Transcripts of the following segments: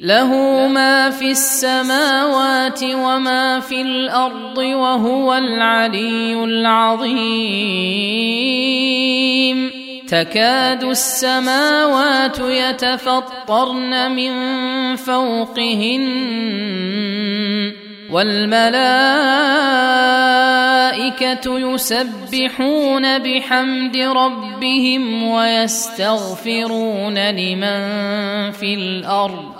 له ما في السماوات وما في الأرض وهو العلي العظيم. تكاد السماوات يتفطرن من فوقهن والملائكة يسبحون بحمد ربهم ويستغفرون لمن في الأرض.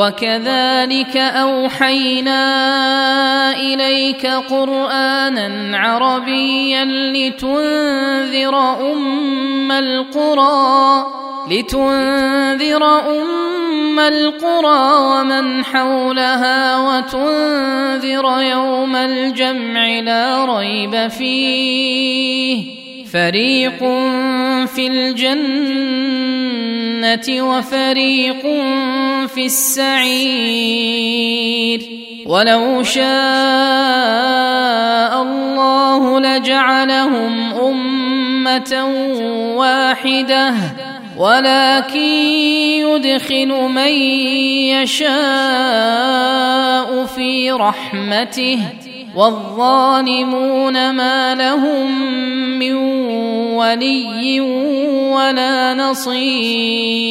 وكذلك أوحينا إليك قرآنا عربيا لتنذر أم القرى لتنذر أم القرى ومن حولها وتنذر يوم الجمع لا ريب فيه. فريق في الجنة وفريق في السعير. ولو شاء الله لجعلهم أمة واحدة. ولكن يدخل من يشاء في رحمته. والظالمون ما لهم من ولي ولا نصير.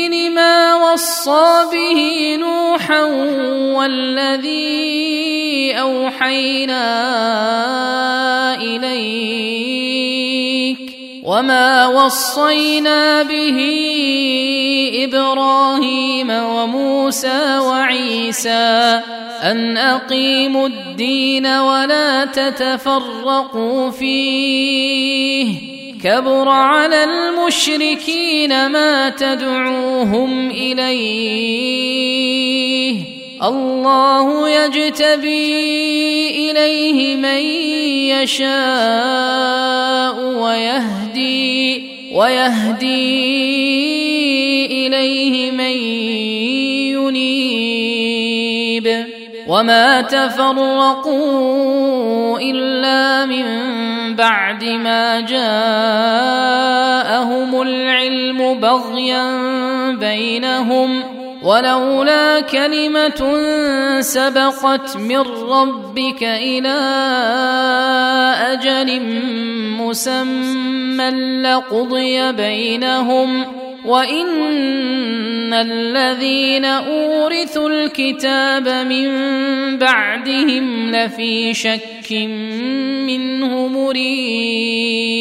ما وصى به نوحا والذي اوحينا اليك وما وصينا به إبراهيم وموسى وعيسى ان اقيموا الدين ولا تتفرقوا فيه كبر على المشركين ما تدعوهم إليه. الله يجتبي إليه من يشاء ويهدي ويهدي إليه من ينيب. وما تفرقوا إلا من بعد ما جاءهم العلم بغيا بينهم ولولا كلمة سبقت من ربك إلى أجل مسمى لقضي بينهم وإن الذين أورثوا الكتاب من بعدهم لفي شك منه مريب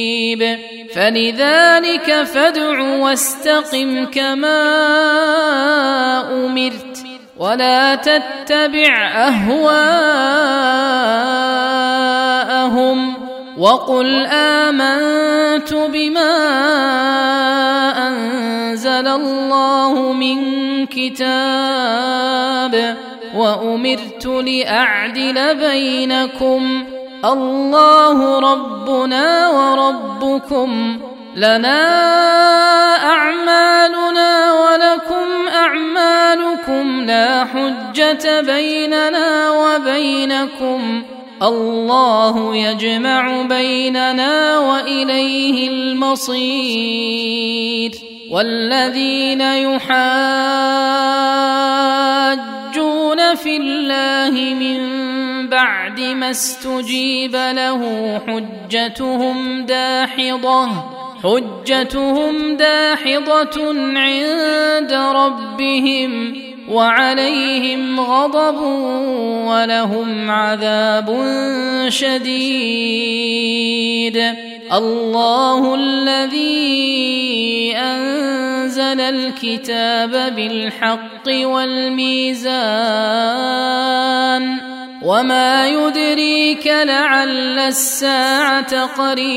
فلذلك فادع واستقم كما امرت ولا تتبع اهواءهم وقل آمنت بما أنزل الله من كتاب وأمرت لأعدل بينكم الله ربنا وربكم لنا أعمالنا ولكم أعمالكم لا حجة بيننا وبينكم الله يجمع بيننا وإليه المصير. والذين يحاجون في الله من بعد ما استجيب له حجتهم داحضة حجتهم داحضة عند ربهم. وعليهم غضب ولهم عذاب شديد. الله الذي أنزل الكتاب بالحق والميزان. وما يدريك لعل الساعة قريب.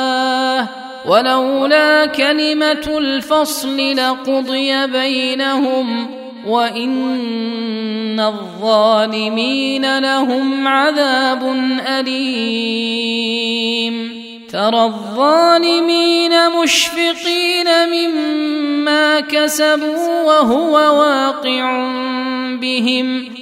ولولا كلمة الفصل لقضي بينهم وإن الظالمين لهم عذاب أليم. ترى الظالمين مشفقين مما كسبوا وهو واقع بهم.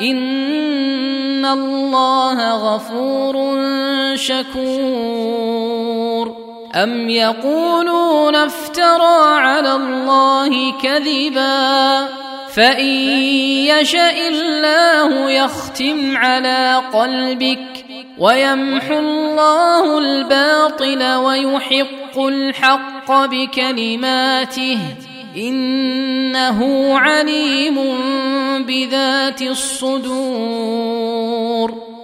ان الله غفور شكور ام يقولون افترى على الله كذبا فان يشا الله يختم على قلبك ويمحو الله الباطل ويحق الحق بكلماته انه عليم بذات الصدور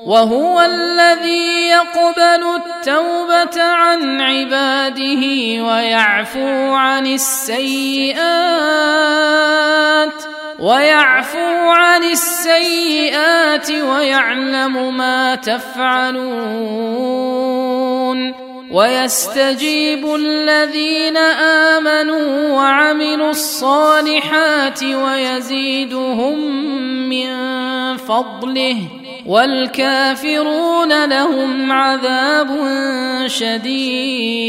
وهو الذي يقبل التوبة عن عباده ويعفو عن السيئات ويعفو عن السيئات ويعلم ما تفعلون ويستجيب الذين آمنوا وعملوا الصالحات ويزيدهم من فضله والكافرون لهم عذاب شديد.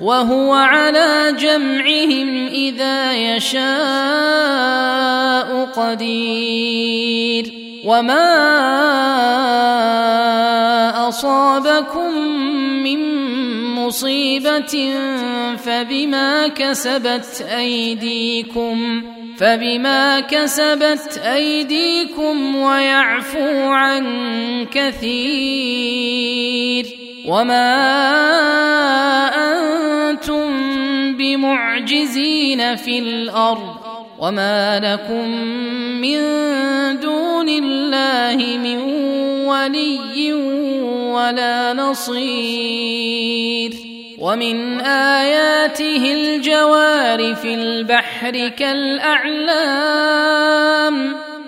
وهو على جمعهم إذا يشاء قدير. وما اصابكم من مصيبه فبما كسبت ايديكم فبما كسبت ايديكم ويعفو عن كثير. وما أنتم بمعجزين في الأرض وما لكم من دون الله من ولي ولا نصير ومن اياته الجوار في البحر كالاعلام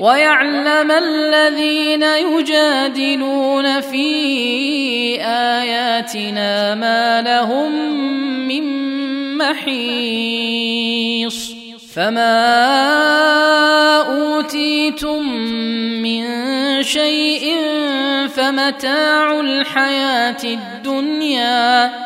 ويعلم الذين يجادلون في آياتنا ما لهم من محيص فما أوتيتم من شيء فمتاع الحياة الدنيا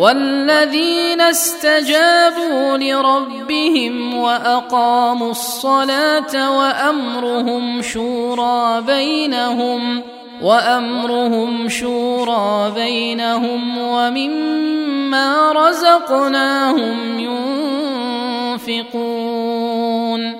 والذين استجابوا لربهم وأقاموا الصلاة وأمرهم شورى بينهم وأمرهم شورى بينهم ومما رزقناهم ينفقون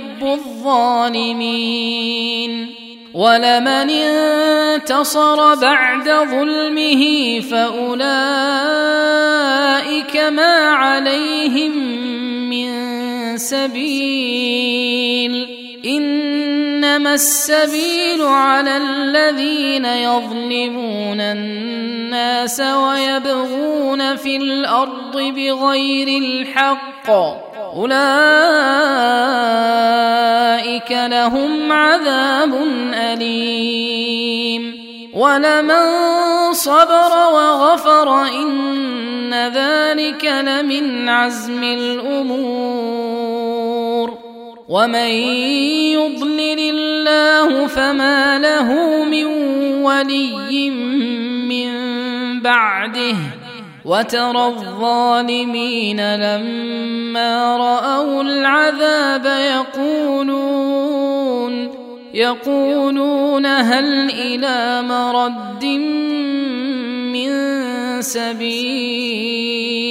الظالمين. ولمن انتصر بعد ظلمه فأولئك ما عليهم من سبيل. إنما السبيل على الذين يظلمون الناس ويبغون في الأرض بغير الحق. أولئك لهم عذاب أليم. ولمن صبر وغفر إن ذلك لمن عزم الأمور. ومن يضلل الله فما له من ولي من بعده وترى الظالمين لما راوا العذاب يقولون يقولون هل إلى مرد من سبيل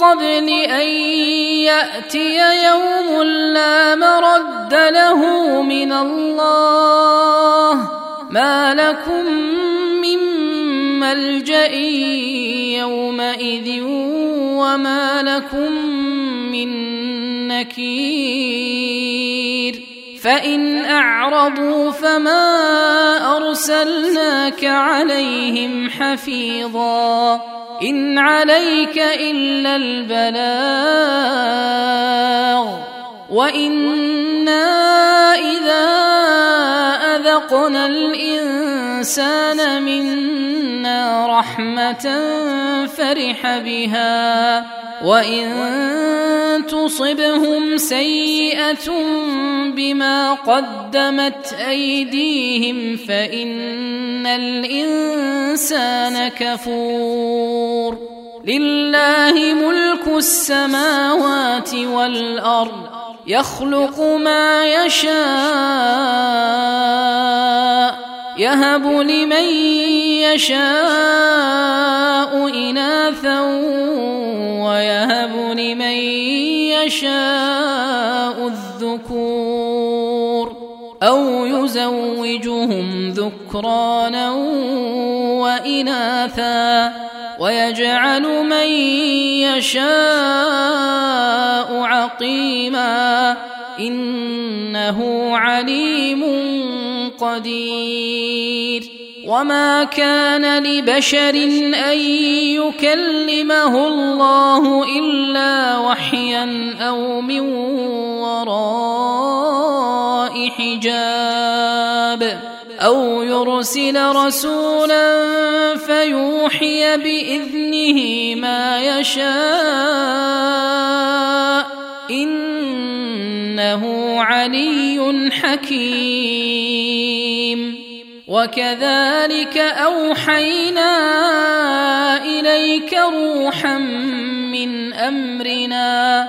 قبل أن يأتي يوم لا مرد له من الله. ما لكم من ملجأ يومئذ وما لكم من نكير. فإن أعرضوا فما أرسلناك عليهم حفيظا. إن عليك إلا البلاغ. وأنا اذا اذقنا الانسان منا رحمه فرح بها وان تصبهم سيئه بما قدمت ايديهم فان الانسان كفور لله ملك السماوات والارض يخلق ما يشاء يهب لمن يشاء إناثا ويهب لمن يشاء الذكور أو يزوجهم ذكرانا وإناثا. ويجعل من يشاء عقيما إنه عليم قدير وما كان لبشر أن يكلمه الله إلا وحيا أو من وراء حجاب أو يرسل رسولا فيوحي بإذنه ما يشاء إنه علي حكيم. وكذلك أوحينا إليك روحا من أمرنا